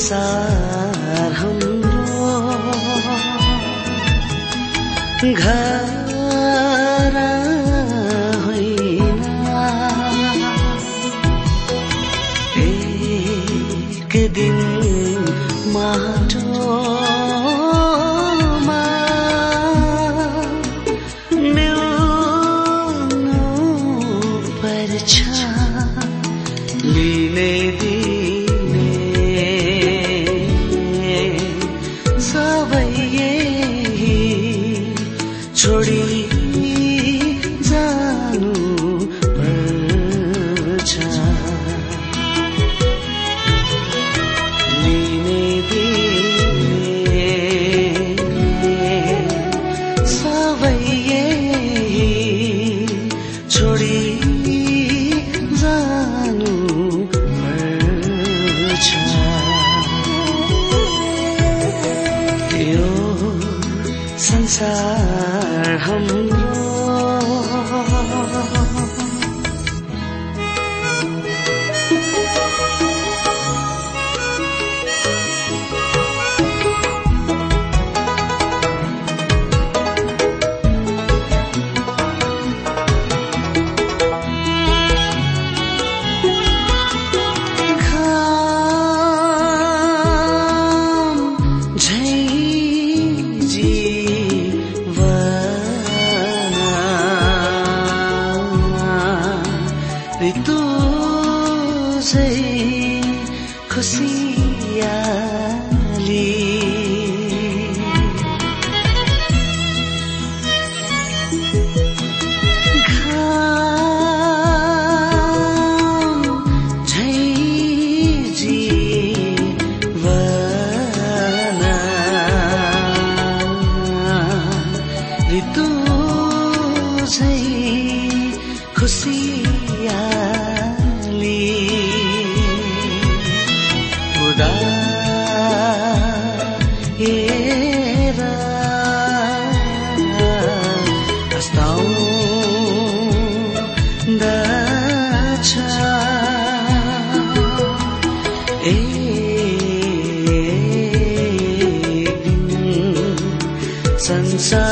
संसार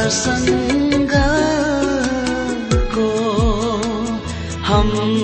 संसारसँगको हाम्रो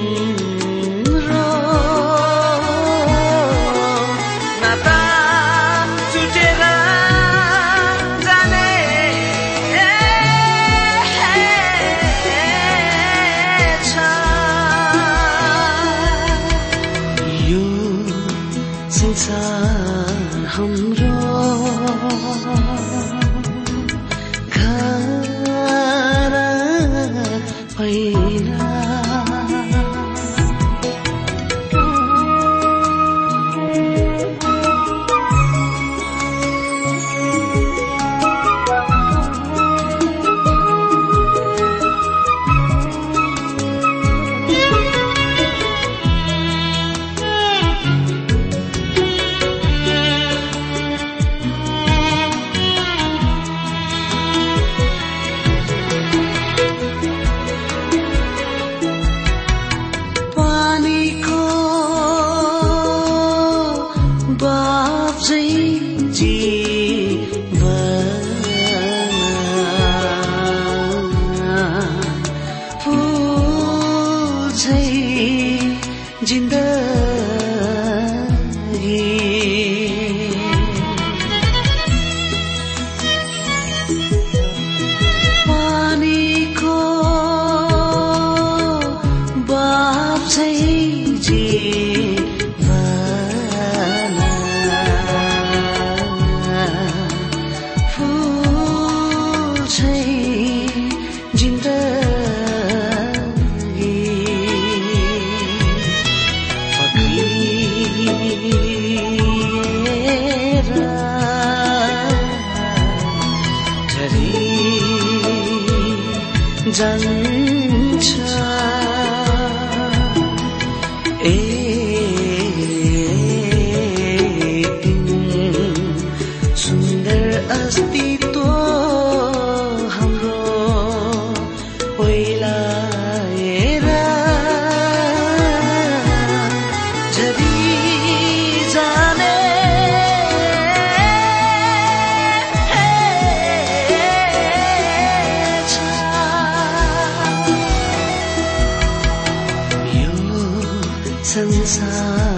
संसार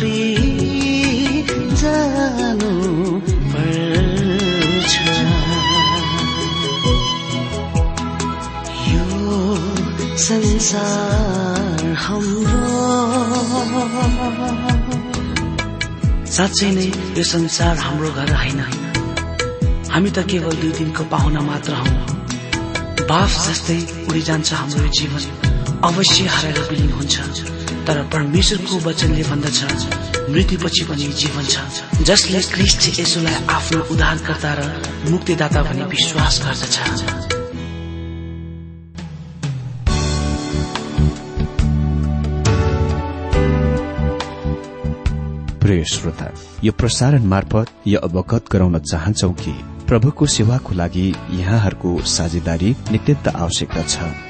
यो संसार साँच्चै नै यो संसार हाम्रो घर होइन हामी त केवल दुई दिनको पाहुना मात्र हौ। बाफ जस्तै उडी जान्छ हाम्रो जीवन। अवश्य हराएर विलीन हुन्छ। तर परमेश्वरको वचनले भन्दछ मृत्युपछि पनि जीवन छ। जसले क्रिस्ट यसोलाई आफ्नो उद्धारकर्ता र मुक्तिदाता भनी विश्वास गर्दछ। प्रिय श्रोता यो प्रसारण मार्फत यो अवगत गराउन चाहन्छौ कि प्रभुको सेवाको लागि यहाँहरूको साझेदारी नित्यन्त आवश्यकता छ।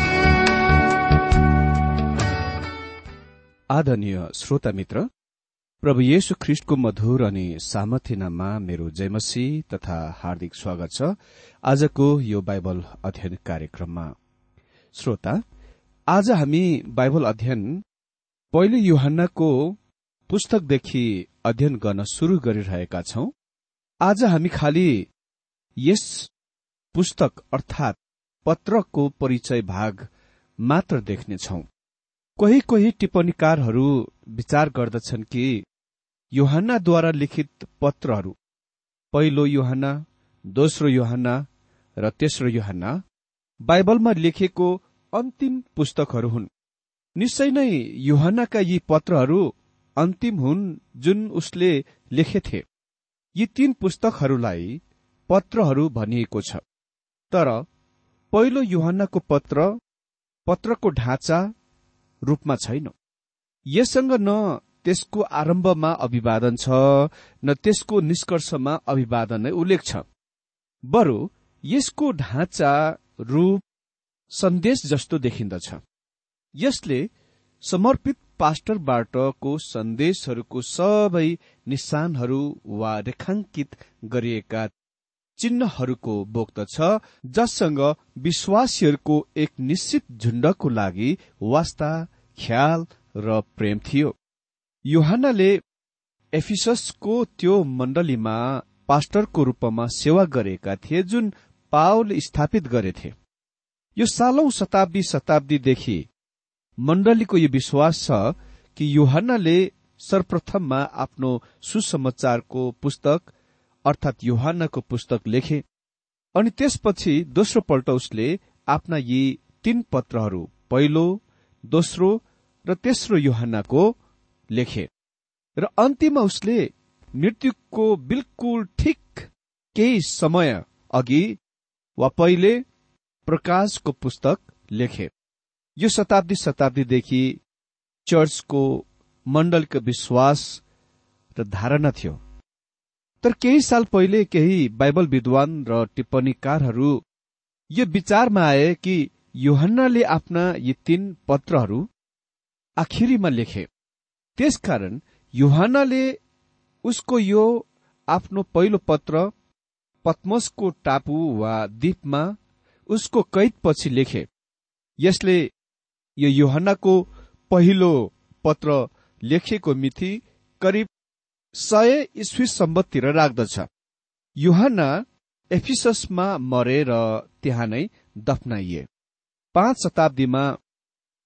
आदरणीय श्रोता मित्र प्रभु येशु ख्रिष्टको मधुर अनि सामर्थ्य नाममा मेरो जयमसी तथा हार्दिक स्वागत छ। आजको यो बाइबल अध्ययन कार्यक्रममा। श्रोता आज हामी बाइबल अध्ययन पहिलो युहन्नाको पुस्तकदेखि अध्ययन गर्न शुरू गरिरहेका छौं। आज हामी खालि यस पुस्तक अर्थात पत्रको परिचय भाग मात्र देख्नेछौं। कोही कोही टिप्पणीकारहरू विचार गर्दछन् कि योहन्नाद्वारा लिखित पत्रहरू पहिलो योहन्ना दोस्रो योहन्ना र तेस्रो योहन्ना बाइबलमा लेखिएको अन्तिम पुस्तकहरू हुन्। निश्चय नै योहन्नाका यी पत्रहरू अन्तिम हुन् जुन उसले लेखेथे यी तीन पुस्तकहरूलाई पत्रहरू भनिएको छ। तर पहिलो योहन्नाको पत्र पत्रको ढाँचा रूपमा छैन। यससँग न त्यसको आरम्भमा अभिवादन छ न त्यसको निष्कर्षमा अभिवादन नै उल्लेख छ। बरु यसको ढाँचा रूप सन्देश जस्तो देखिन्दछ। यसले समर्पित पास्टरबाटको सन्देशहरूको सबै निशानहरू वा रेखाङ्कित गरिएका चिन्हहरूको बोक्दछ जससँग विश्वासीहरूको एक निश्चित झुण्डको लागि वास्ता ख्याल र प्रेम थियो। योहानले एफिससको त्यो मण्डलीमा पास्टरको रूपमा सेवा गरेका थिए जुन पावल स्थापित गरेथे। यो सालौं शताब्दी शताब्दीदेखि मण्डलीको यो विश्वास छ कि योहानले सर्वप्रथममा आफ्नो सुसमाचारको पुस्तक अर्थात योहानको पुस्तक लेखे अनि त्यसपछि दोस्रो पल्ट उसले आफ्ना यी तीन पत्रहरू पहिलो दोस्रो र तेस्रो योहानको लेखे। र अन्तिममा उसले मृत्युको बिल्कुल ठिक केही समय अघि वा पहिले प्रकाशको पुस्तक लेखे। यो शताब्दी शताब्दीदेखि चर्चको मण्डलको विश्वास र धारणा थियो। तर केही साल पहिले केही बाइबल विद्वान र टिप्पणीकारहरू यो विचारमा आए कि योहन्नाले आफ्ना यी तीन पत्रहरू आखिरीमा लेखे। त्यसकारण युहानले उसको यो आफ्नो पहिलो पत्र पद्मसको टापु वा द्वीपमा उसको कैदपछि लेखे। यसले यो युहन्नाको पहिलो पत्र लेखेको मिति करिब सय इस्वी सम्बततिर राख्दछ। युहाना एफिससमा मरे र त्यहाँ नै दफनाइए। पाँच शताब्दीमा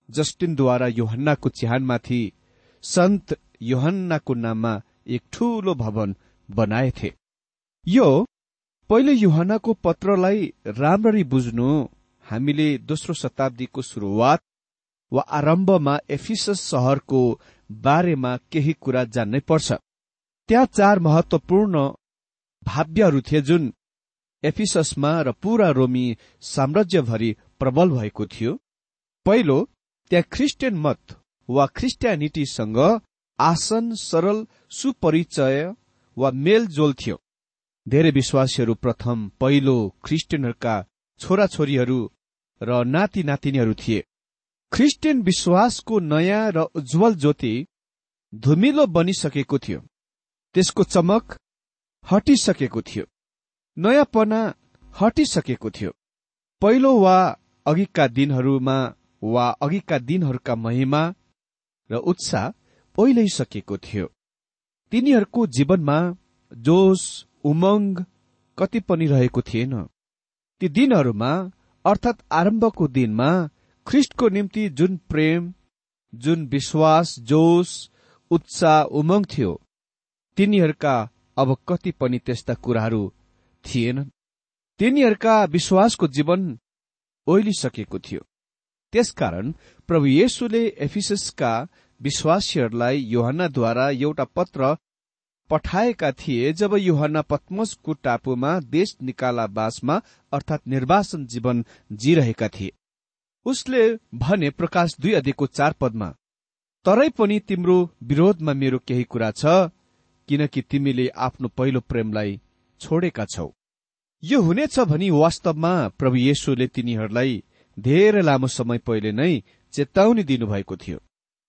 जस्टिनद्वारा योहन्नाको चिहानमाथि सन्त योहन्नाको नाममा एक ठूलो भवन बनाएथे। यो पहिलो युहनाको पत्रलाई राम्ररी बुझ्नु हामीले दोस्रो शताब्दीको सुरुवात वा आरम्भमा एफिसस सहरको बारेमा केही कुरा जान्नै पर्छ। त्यहाँ चार महत्वपूर्ण भाव्यहरू थिए जुन एफिससमा र पूरा रोमी साम्राज्यभरि प्रबल भएको थियो। पहिलो त्यहाँ क्रिस्चियन मत वा क्रिस्टियानिटीसँग आसन सरल सुपरिचय वा मेलजोल थियो। धेरै विश्वासीहरू प्रथम पहिलो क्रिस्चियनहरूका छोराछोरीहरू र नाति नातिनीहरू थिए। क्रिस्चियन विश्वासको नयाँ र उज्जवल ज्योति धुमिलो बनिसकेको थियो। त्यसको चमक हटिसकेको थियो। नयाँपना हटिसकेको थियो। पहिलो वा अघिका दिनहरूमा वा अघिका दिनहरूका महिमा र उत्साह ओइलैसकेको थियो। तिनीहरूको जीवनमा जोस उमङ्ग कति पनि रहेको थिएन। ती दिनहरूमा अर्थात् आरम्भको दिनमा ख्रिस्टको निम्ति जुन प्रेम जुन विश्वास जोस उत्साह उमङ्ग थियो तिनीहरूका अब कति पनि त्यस्ता कुराहरू थिएनन्। तिनीहरूका विश्वासको जीवन ओइलिसकेको थियो। त्यसकारण प्रभु येशुले एफिससका विश्वासीहरूलाई योहनाद्वारा एउटा पत्र पठाएका थिए जब युहना पद्मसको टापुमा देश निकालावासमा अर्थात निर्वासन जीवन जिरहेका थिए। उसले भने प्रकाश दुई अधिको चार पदमा तरै पनि तिम्रो विरोधमा मेरो केही कुरा छ किनकि तिमीले आफ्नो पहिलो प्रेमलाई छोडेका छौ। यो हुनेछ भनी वास्तवमा प्रभु येशुले तिनीहरूलाई धेरै लामो समय पहिले नै चेतावनी दिनुभएको थियो।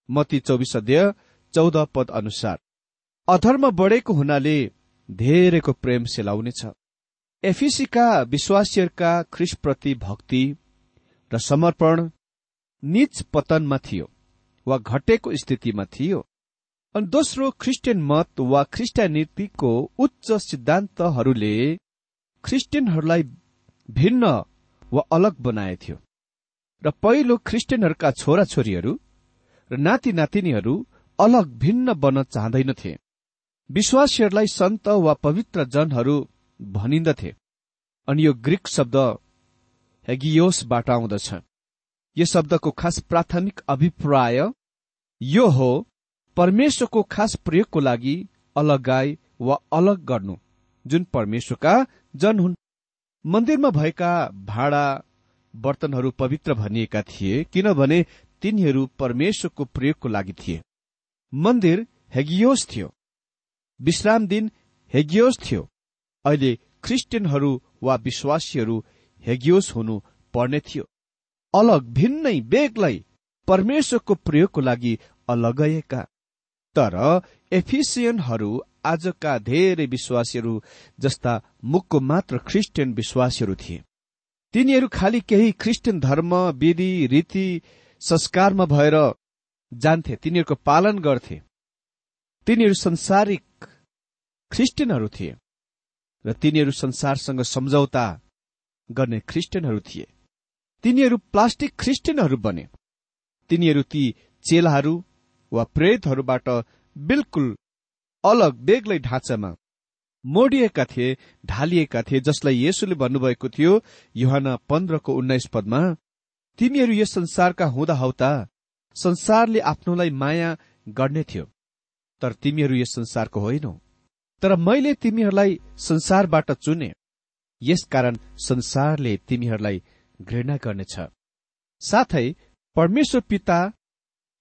मती चौबिस अध्यय चौध पद अनुसार। अधर्म बढेको हुनाले धेरैको प्रेम सेलाउनेछ। एफिसीका विश्वासीहरूका ख्रिसप्रति भक्ति र समर्पण निच पतनमा थियो वा घटेको स्थितिमा थियो। अनि दोस्रो क्रिस्चियन मत वा ख्रिस्टियानिटीको उच्च सिद्धान्तहरूले ख्रिस्टियनहरूलाई भिन्न वा अलग बनाएथ्यो। र पहिलो ख्रिस्टियनहरूका छोराछोरीहरू र नाति नातिनीहरू अलग भिन्न बन्न चाहँदैनथे। विश्वासीहरूलाई सन्त वा पवित्र जनहरू भनिन्दथे। अनि यो ग्रिक शब्द हेगियोसबाट आउँदछ। यो शब्दको खास प्राथमिक अभिप्राय यो हो परमेश्वरको खास प्रयोगको लागि अलगाई वा अलग गर्नु। जुन परमेश्वरका जन हुन्। मन्दिरमा भएका भाडा बर्तनहरू पवित्र भनिएका थिए किनभने तिनीहरू परमेश्वरको प्रयोगको लागि थिए। मन्दिर हेगियोस थियो। विश्राम दिन हेगियोस थियो। अहिले क्रिस्चियनहरू वा विश्वासीहरू हेगियोस हुनु पर्ने थियो। अलग भिन्नै बेग्लै परमेश्वरको प्रयोगको लागि अलगएका तर एफिसियनहरू आजका धेरै विश्वासीहरू जस्ता मुखको मात्र क्रिस्चियन विश्वासीहरू थिए। तिनीहरू खालि केही क्रिस्चियन धर्म विधि रीति संस्कारमा भएर जान्थे तिनीहरूको पालन गर्थे। तिनीहरू संसारिक ख्रिस्टियनहरू थिए र तिनीहरू संसारसँग सम्झौता गर्ने ख्रिस्टियनहरू थिए। तिनीहरू प्लास्टिक ख्रिस्टियनहरू बने। तिनीहरू ती चेलाहरू वा प्रेतहरूबाट बिल्कुल अलग बेग्लै ढाँचामा मोडिएका थिए ढालिएका थिए जसलाई येसुले भन्नुभएको थियो युहान पन्ध्रको उन्नाइस पदमा तिमीहरू यस संसारका हुँदा हौता संसारले आफ्नोलाई माया गर्ने थियो तर तिमीहरू यस संसारको होइनौ। तर मैले तिमीहरूलाई संसारबाट चुने यसकारण संसारले तिमीहरूलाई घृणा गर्नेछ। साथै परमेश्वर पिता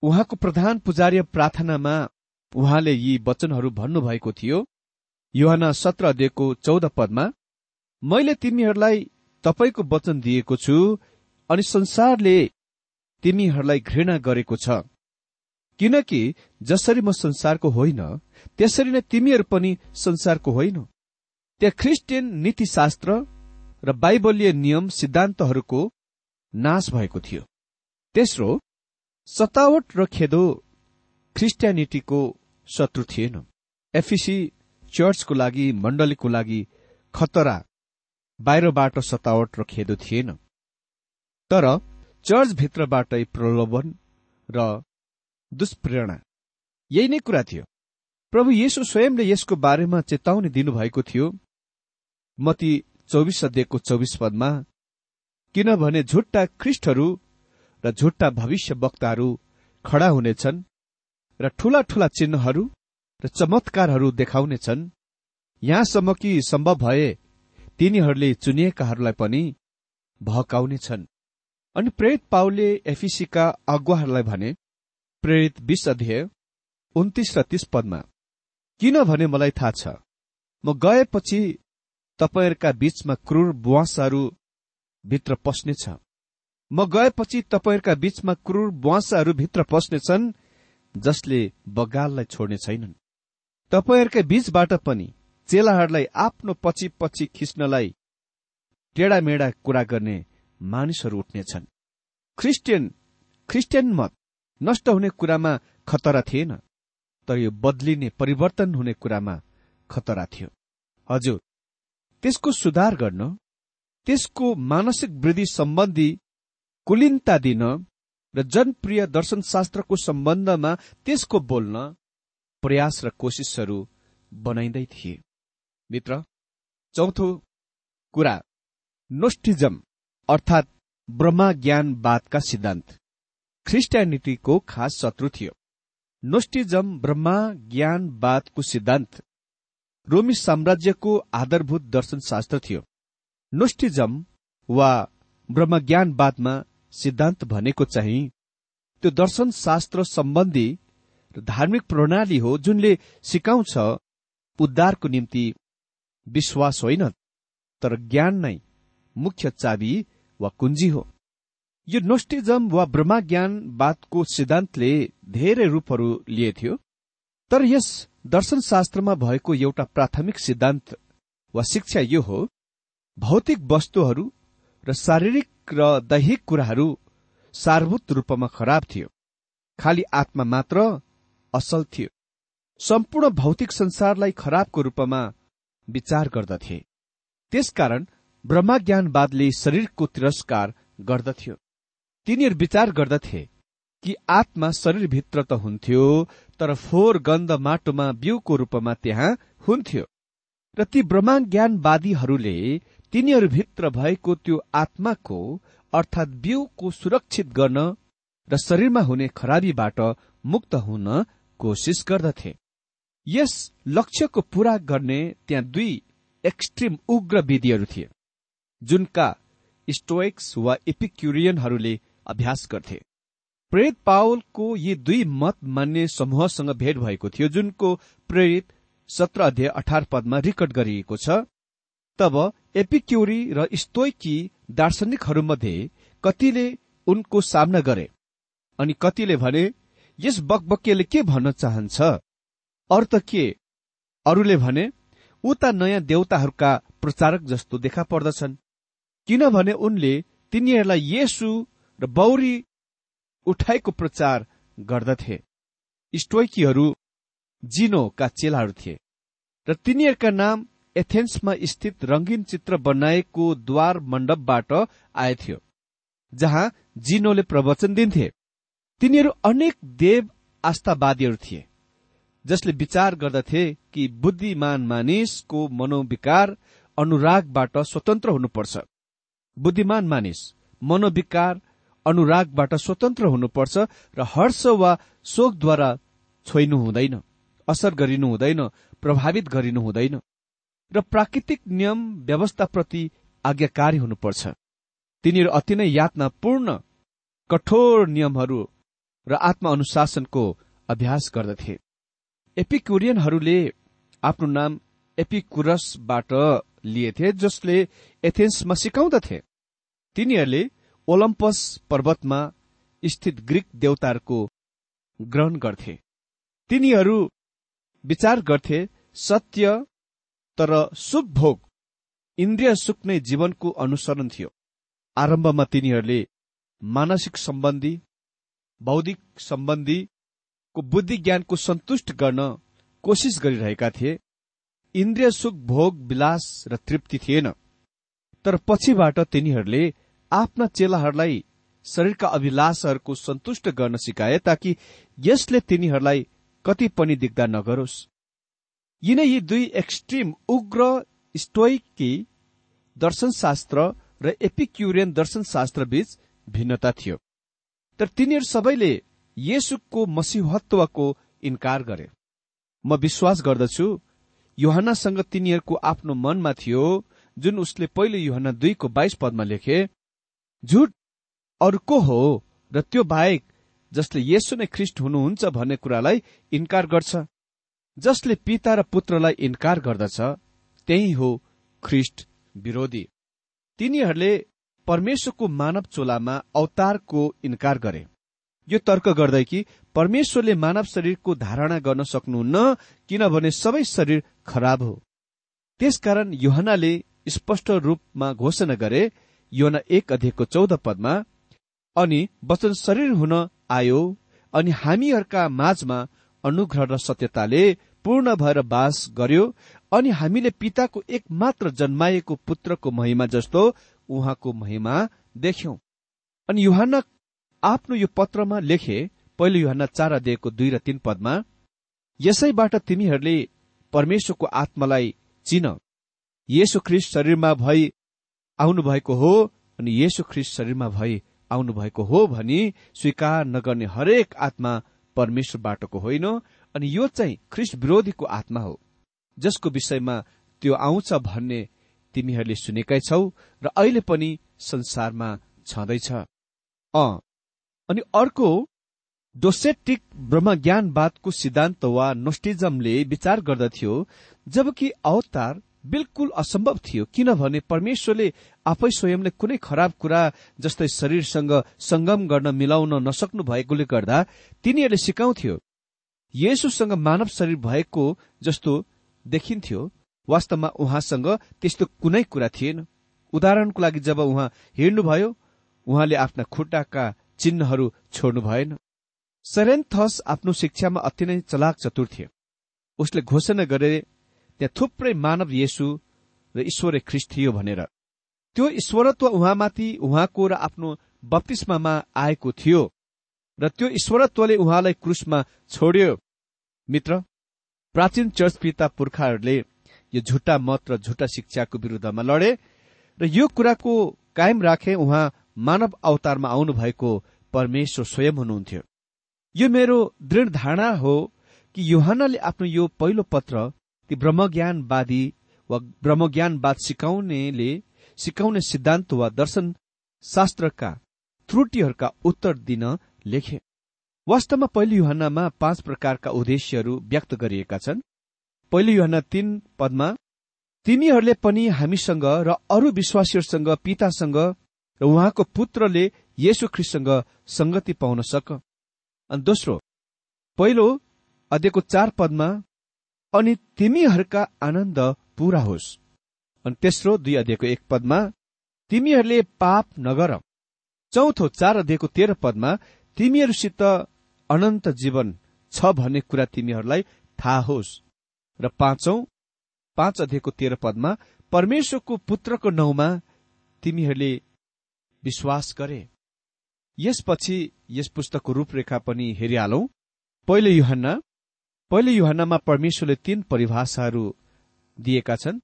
उहाँको प्रधान पुजारीय प्रार्थनामा उहाँले यी वचनहरू भन्नुभएको थियो। युहना सत्र अध्ययको चौध पदमा मैले तिमीहरूलाई तपाईँको वचन दिएको छु अनि संसारले तिमीहरूलाई घृणा गरेको छ। किनकि जसरी म संसारको होइन त्यसरी नै तिमीहरू पनि संसारको होइन। त्यहाँ ख्रिस्टियन नीतिशास्त्र र बाइबलीय नियम सिद्धान्तहरूको नाश भएको थियो। तेस्रो सतावट र खेदो ख्रिस्टियानिटीको शत्रु थिएन। एफिसी चर्चको लागि मण्डलीको लागि खतरा बाहिरबाट सतावट र खेदो थिएन। तर चर्चभित्रबाटै प्रलोभन र दुष्प्रेरणा। यही नै कुरा थियो। प्रभु येशु स्वयंले यसको बारेमा चेतावनी दिनुभएको थियो। मती चौबिस अध्ययको चौबिस पदमा किनभने झुट्टा ख्रिस्टहरू र झुट्टा भविष्य वक्ताहरू खड़ा हुनेछन् र ठूला ठूला चिन्हहरू र चमत्कारहरू देखाउनेछन्। यहाँसम्म कि सम्भव भए तिनीहरूले चुनिएकाहरूलाई पनि भहकाउनेछन् अनि प्रेरित पाउले एफिसीका अगुवाहरूलाई भने प्रेरित बीस अध्यय उन्तिस र तीस पदमा किनभने मलाई थाहा छ म गएपछि तपाईँहरूका बीचमा क्रूर बुवासाहरू भित्र पस्नेछ। म गएपछि तपाईँहरूका बीचमा क्रूर बुवासाहरू भित्र पस्नेछन् जसले बगाललाई छोड्ने छैनन्। तपाईँहरूकै बीचबाट पनि चेलाहरूलाई आफ्नो पछि पछि खिच्नलाई टेढामेढा कुरा गर्ने मानिसहरू उठ्नेछन्। ख्रिस्टियन ख्रिस्टियन मत नष्ट हुने कुरामा खतरा थिएन तर यो बदलिने परिवर्तन हुने कुरामा खतरा थियो। हजुर त्यसको सुधार गर्न त्यसको मानसिक वृद्धि सम्बन्धी कुलिनता दिन र जनप्रिय दर्शनशास्त्रको सम्बन्धमा त्यसको बोल्न प्रयास र कोसिसहरू बनाइँदै थिए। मित्र चौथो कुरा नोस्टिजम अर्थात् ब्रह्मा ज्ञानवादका सिद्धान्त। ख्रिस्टियानिटीको खास शत्रु थियो। नोस्टिजम ब्रह्मा ज्ञानवादको सिद्धान्त रोमी साम्राज्यको आधारभूत दर्शनशास्त्र थियो। नोस्टिजम वा ब्रह्मज्ञानवादमा सिद्धान्त भनेको चाहिँ त्यो दर्शनशास्त्र सम्बन्धी धार्मिक प्रणाली हो जुनले सिकाउँछ उद्धारको निम्ति विश्वास होइन तर ज्ञान नै मुख्य चाबी वा कुञ्जी हो। यो नोस्टिजम वा ब्रह्मज्ञानवादको सिद्धान्तले धेरै रूपहरू लिएथ्यो तर यस दर्शनशास्त्रमा भएको एउटा प्राथमिक सिद्धान्त वा शिक्षा यो हो भौतिक वस्तुहरू र शारीरिक र दैहिक कुराहरू सारभूत रूपमा खराब थियो। खालि आत्मा मात्र असल थियो। सम्पूर्ण भौतिक संसारलाई खराबको रूपमा विचार गर्दथे। त्यसकारण ब्रह्मज्ञानवादले शरीरको तिरस्कार गर्दथ्यो। तिनीहरू विचार गर्दथे कि आत्मा शरीरभित्र त हुन्थ्यो तर फोहोर गन्ध माटोमा बिउको रूपमा त्यहाँ हुन्थ्यो। र ती ब्रह्माज्ञानवादीहरूले तिनीहरूभित्र भएको त्यो आत्माको अर्थात् बिउको सुरक्षित गर्न र शरीरमा हुने खराबीबाट मुक्त हुन कोसिस गर्दथे। यस लक्ष्यको पूरा गर्ने त्यहाँ दुई एक्सट्रिम उग्र विधिहरू थिए जुनका स्टोइक्स वा इपिक्युरियनहरूले अभ्यास गर्थे। प्रेरित पावलको यी दुई मत मान्ने समूहसँग भेट भएको थियो जुनको प्रेरित सत्र अध्यय अठार पदमा रेकर्ड गरिएको छ। तब एपिक्युरी र स्तोइकी दार्शनिकहरूमध्ये कतिले उनको सामना गरे अनि कतिले भने यस बकबकेले के भन्न चाहन्छ? अर्थ के? अरूले भने उता नयाँ देवताहरूका प्रचारक जस्तो देखा पर्दछन्। किनभने उनले तिनीहरूलाई येसु र बौरी उठाइको प्रचार गर्दथे। स्टोइकीहरू जिनोका चेलाहरू थिए। र तिनीहरूका नाम एथेन्समा स्थित रंगीन चित्र बनाएको द्वार मण्डपबाट आएथ्यो जहाँ जिनोले प्रवचन दिन्थे। तिनीहरू अनेक देव आस्थावादीहरू थिए जसले विचार गर्दथे कि बुद्धिमान मानिसको मनोविकार अनुरागबाट स्वतन्त्र हुनुपर्छ। बुद्धिमान मानिस मनोविकार अनुरागबाट स्वतन्त्र हुनुपर्छ र हर्ष वा शोकद्वारा छोइनु हुँदैन असर गरिनु हुँदैन प्रभावित गरिनु हुँदैन। र प्राकृतिक नियम व्यवस्थाप्रति आज्ञाकारी हुनुपर्छ। तिनीहरू अति नै यातनापूर्ण कठोर नियमहरू र आत्मा अनुशासनको अभ्यास गर्दथे। एपिक्युरियनहरूले आफ्नो नाम एपिकुरसबाट लिएथे जसले एथेन्समा सिकाउँदथे तिनीहरूले ओलम्पस पर्वतमा स्थित ग्रीक देवताहरूको ग्रहण गर्थे। तिनीहरू विचार गर्थे सत्य तर शुभ भोग इन्द्रिय सुख नै जीवनको अनुसरण थियो। आरम्भमा तिनीहरूले मानसिक सम्बन्धी बौद्धिक सम्बन्धीको बुद्धि ज्ञानको सन्तुष्ट गर्न कोसिस गरिरहेका थिए। इन्द्रिय सुख भोग विलास र तृप्ति थिएन। तर पछिबाट तिनीहरूले आफ्ना चेलाहरूलाई शरीरका अभिलाषहरूको सन्तुष्ट गर्न सिकाए ताकि यसले तिनीहरूलाई कति पनि दिग्दा नगरोस्। यिनै यी दुई एक्सट्रिम उग्र स्टोइकी दर्शनशास्त्र र एपिक्युरियन दर्शनशास्त्र बीच भिन्नता थियो। तर तिनीहरू सबैले येसुको मसिहत्वको इन्कार गरे। म विश्वास गर्दछु युहनासँग तिनीहरूको आफ्नो मनमा थियो जुन उसले पहिले युहना दुईको बाइस पदमा लेखे झुट अरू को हो र त्यो बाहेक जसले येसु नै ख्रिष्ट हुनुहुन्छ भन्ने कुरालाई इन्कार गर्छ। जसले पिता र पुत्रलाई इन्कार गर्दछ त्यही हो ख्रिष्ट विरोधी। तिनीहरूले परमेश्वरको मानव चोलामा अवतारको इन्कार गरे। यो तर्क गर्दै कि परमेश्वरले मानव शरीरको धारणा गर्न सक्नुहुन्न किनभने सबै शरीर खराब हो। त्यसकारण युहनाले स्पष्ट रूपमा घोषणा गरे योना एक अध्ययको चौध पदमा अनि वचन शरीर हुन आयो अनि हामीहरूका माझमा अनुग्रह र सत्यताले पूर्ण भएर बास गर्यो अनि हामीले पिताको एक मात्र जन्माएको पुत्रको महिमा जस्तो उहाँको महिमा देख्यौं। अनि युहान आफ्नो यो पत्रमा लेखे पहिलो युहान चार अध्ययको दुई र तीन पदमा यसैबाट तिमीहरूले परमेश्वरको आत्मालाई चिन। येशु ख्रिस्ट शरीरमा भई आउनुभएको हो अनि येशु ख्रिस्ट शरीरमा भई आउनुभएको हो भनी स्वीकार नगर्ने हरेक आत्मा परमेश्वरबाटको होइन अनि यो चाहिँ ख्रिस्ट विरोधीको आत्मा हो। जसको विषयमा त्यो आउँछ भन्ने तिमीहरूले सुनेकै छौ र अहिले पनि संसारमा छँदैछ। अनि अर्को डोसेटिक ब्रह्मज्ञानवादको सिद्धान्त वा नोस्टिजमले विचार गर्दथ्यो जबकि अवतार बिल्कुल असम्भव थियो किनभने परमेश्वरले आफै स्वयंले कुनै खराब कुरा जस्तै शरीरसँग संगम गर्न मिलाउन नसक्नु भएकोले गर्दा तिनीहरूले सिकाउँथ्यो। येसुसँग मानव शरीर भएको जस्तो देखिन्थ्यो। वास्तवमा उहाँसँग त्यस्तो कुनै कुरा थिएन। उदाहरणको लागि जब उहाँ हिँड्नुभयो उहाँले आफ्ना खुट्टाका चिन्हहरू छोड्नु भएन। सेरेन्थस आफ्नो शिक्षामा अति नै चलाक चतुर थियो उसले घोषणा गरे त्यहाँ थुप्रै मानव येसु र ईश्वर ख्रिस्ट थियो भनेर। त्यो ईश्वरत्व उहाँमाथि उहाँको र आफ्नो बत्तिसमामा आएको थियो र त्यो ईश्वरत्वले उहाँलाई क्रुसमा छोड्यो। मित्र प्राचीन चर्च पिता पुर्खाहरूले यो झुट्टा मत र झुट्टा शिक्षाको विरूद्धमा लडे र यो कुराको कायम राखे उहाँ मानव अवतारमा आउनु भएको परमेश्वर स्वयं हुनुहुन्थ्यो। यो मेरो दृढ धारणा हो कि युहानले आफ्नो यो पहिलो पत्र ती ब्रह्मज्ञानवादी वा ब्रह्मज्ञानवाद सिकाउनेले सिकाउने सिद्धान्त वा दर्शन शास्त्रका त्रुटिहरूका उत्तर दिन लेखे। वास्तवमा पहिलो युहन्नामा पाँच प्रकारका उद्देश्यहरू व्यक्त गरिएका छन्। पहिलो युहन्ना तीन पदमा तिमीहरूले पनि हामीसँग र अरू विश्वासीहरूसँग पितासँग र उहाँको पुत्रले येशु ख्रिससँग संगति पाउन सक अनि दोस्रो पहिलो अध्ययको चार पदमा अनि तिमीहरूका आनन्द पूरा होस्। अनि तेस्रो दुई अध्ययको एक पदमा तिमीहरूले पाप नगर। चौथो चार अध्ययको तेह्र पदमा तिमीहरूसित अनन्त जीवन छ भन्ने कुरा तिमीहरूलाई थाहा होस्। र पाँचौं पाँच अध्ययको तेह्र पदमा परमेश्वरको पुत्रको नाउँमा तिमीहरूले विश्वास गरे। यसपछि यस पुस्तकको रूपरेखा पनि हेरिहालौ। पहिलो युहन्ना पहिलो युहन्नामा परमेश्वरले तीन परिभाषाहरू दिएका छन्।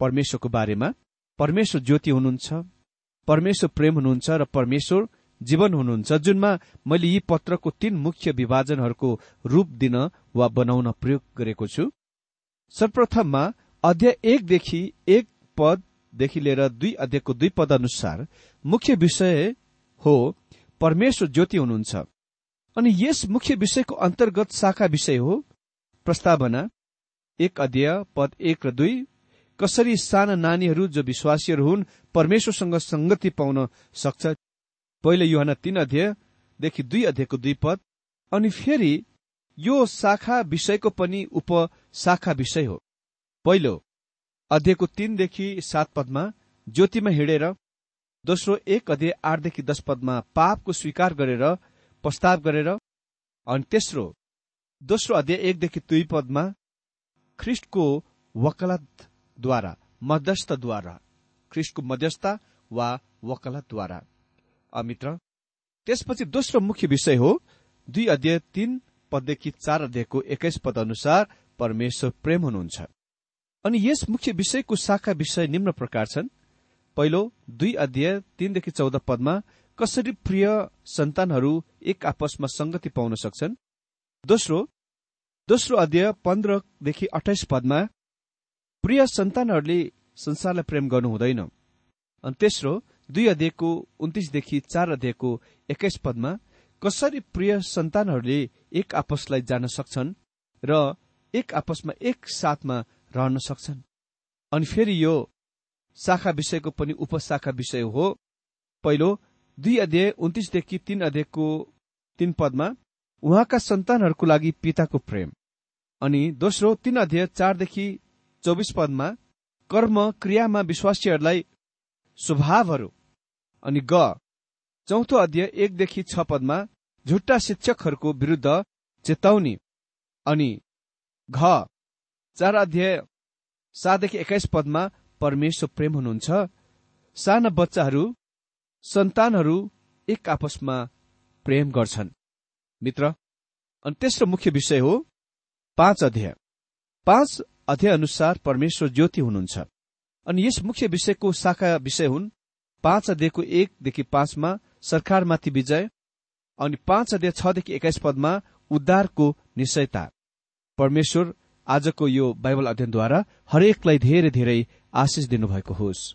परमेश्वरको बारेमा परमेश्वर ज्योति हुनुहुन्छ परमेश्वर प्रेम हुनुहुन्छ र परमेश्वर जीवन हुनुहुन्छ जुनमा मैले यी पत्रको तीन मुख्य विभाजनहरूको रूप दिन वा बनाउन प्रयोग गरेको छु। सर्वप्रथममा अध्याय एकदेखि एक पददेखि लिएर दुई अध्यायको दुई पद अनुसार मुख्य विषय हो परमेश्वर ज्योति हुनुहुन्छ। अनि यस मुख्य विषयको अन्तर्गत शाखा विषय हो प्रस्तावना एक अध्याय पद एक र दुई कसरी साना नानीहरू जो विश्वासीहरू हुन् परमेश्वरसँग संगति पाउन सक्छ? पहिलो युहान तीन अध्यायदेखि दुई अध्यायको दुई पद अनि फेरि यो शाखा विषयको पनि उपशाखा विषय हो। पहिलो अध्यायको तीनदेखि सात पदमा ज्योतिमा हिँडेर दोस्रो एक अध्याय आठदेखि दश पदमा पापको स्वीकार गरेर प्रस्ताव गरेर अनि तेस्रो दोस्रो अध्याय एकदेखि दुई पदमा ख्रिस्टको वकालतद्वारा मध्यस्थद्वारा ख्रिस्टको मध्यस्थ वा वकालतद्वारा। अमित्र त्यसपछि दोस्रो मुख्य विषय हो दुई अध्याय तीन पददेखि चार अध्यायको एक्काइस पद अनुसार परमेश्वर प्रेम हुनुहुन्छ। अनि यस मुख्य विषयको शाखा विषय निम्न प्रकार छन्। पहिलो दुई अध्याय तीनदेखि चौध पदमा कसरी प्रिय सन्तानहरू एक आपसमा संगति पाउन सक्छन्? दोस्रो दोस्रो अध्याय पन्ध्रदेखि अठाइस पदमा प्रिय सन्तानहरूले संसारलाई प्रेम गर्नु हुँदैन। अनि तेस्रो दुई अध्यायको उन्तिसदेखि चार अध्यायको एक्काइस पदमा कसरी प्रिय सन्तानहरूले एक आपसलाई जान सक्छन् र एक आपसमा एक साथमा रहन सक्छन्? अनि फेरि यो शाखा विषयको पनि उपशाखा विषय हो। पहिलो दुई अध्याय उन्तिसदेखि तीन अध्यायको तीन पदमा उहाँका सन्तानहरूको लागि पिताको प्रेम। अनि दोस्रो तीन अध्याय चारदेखि चौबिस पदमा कर्म क्रियामा विश्वासीहरूलाई स्वभावहरू। अनि ग चौथो अध्याय एकदेखि छ पदमा झुट्टा शिक्षकहरूको विरूद्ध चेतावनी। अनि घ चार अध्याय सातदेखि एक्काइस पदमा परमेश्वर प्रेम हुनुहुन्छ। साना बच्चाहरू सन्तानहरू एक आपसमा प्रेम गर्छन्। मित्र अनि तेस्रो मुख्य विषय हो पाँच अध्याय। पाँच अध्याय अनुसार परमेश्वर ज्योति हुनुहुन्छ। अनि यस मुख्य विषयको शाखा विषय हुन् पाँच अध्यायको एकदेखि पाँचमा सरकारमाथि विजय अनि पाँच अध्याय छदेखि एक्काइस पदमा उद्धारको निश्चयता। परमेश्वर आजको यो बाइबल अध्ययनद्वारा हरेकलाई धेरै धेरै आशिष दिनुभएको होस्।